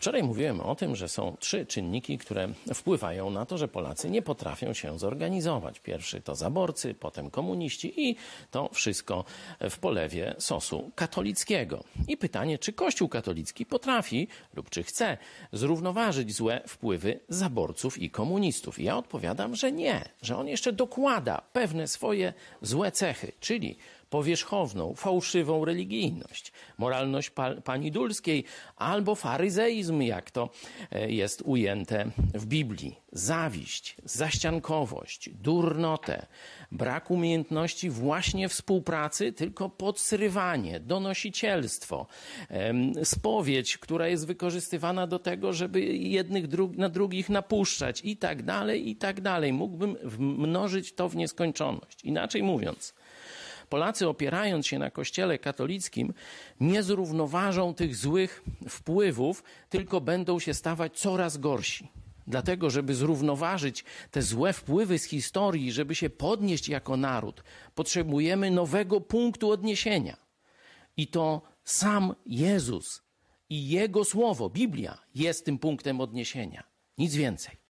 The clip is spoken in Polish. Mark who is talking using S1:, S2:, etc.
S1: Wczoraj mówiłem o tym, że są trzy czynniki, które wpływają na to, że Polacy nie potrafią się zorganizować. Pierwszy to zaborcy, potem komuniści i to wszystko w polewie sosu katolickiego. I pytanie, czy Kościół katolicki potrafi lub czy chce zrównoważyć złe wpływy zaborców i komunistów? I ja odpowiadam, że nie, że on jeszcze dokłada pewne swoje złe cechy, czyli powierzchowną, fałszywą religijność, moralność pa pani Dulskiej albo faryzeizm, jak to e, jest ujęte w Biblii. Zawiść, zaściankowość, durnotę, brak umiejętności właśnie współpracy, tylko podsrywanie, donosicielstwo, spowiedź, która jest wykorzystywana do tego, żeby jednych dru na drugich napuszczać i tak dalej, i tak dalej. Mógłbym mnożyć to w nieskończoność. Inaczej mówiąc, Polacy opierając się na kościele katolickim nie zrównoważą tych złych wpływów, tylko będą się stawać coraz gorsi. Dlatego, żeby zrównoważyć te złe wpływy z historii, żeby się podnieść jako naród, potrzebujemy nowego punktu odniesienia. I to sam Jezus i Jego Słowo, Biblia, jest tym punktem odniesienia. Nic więcej.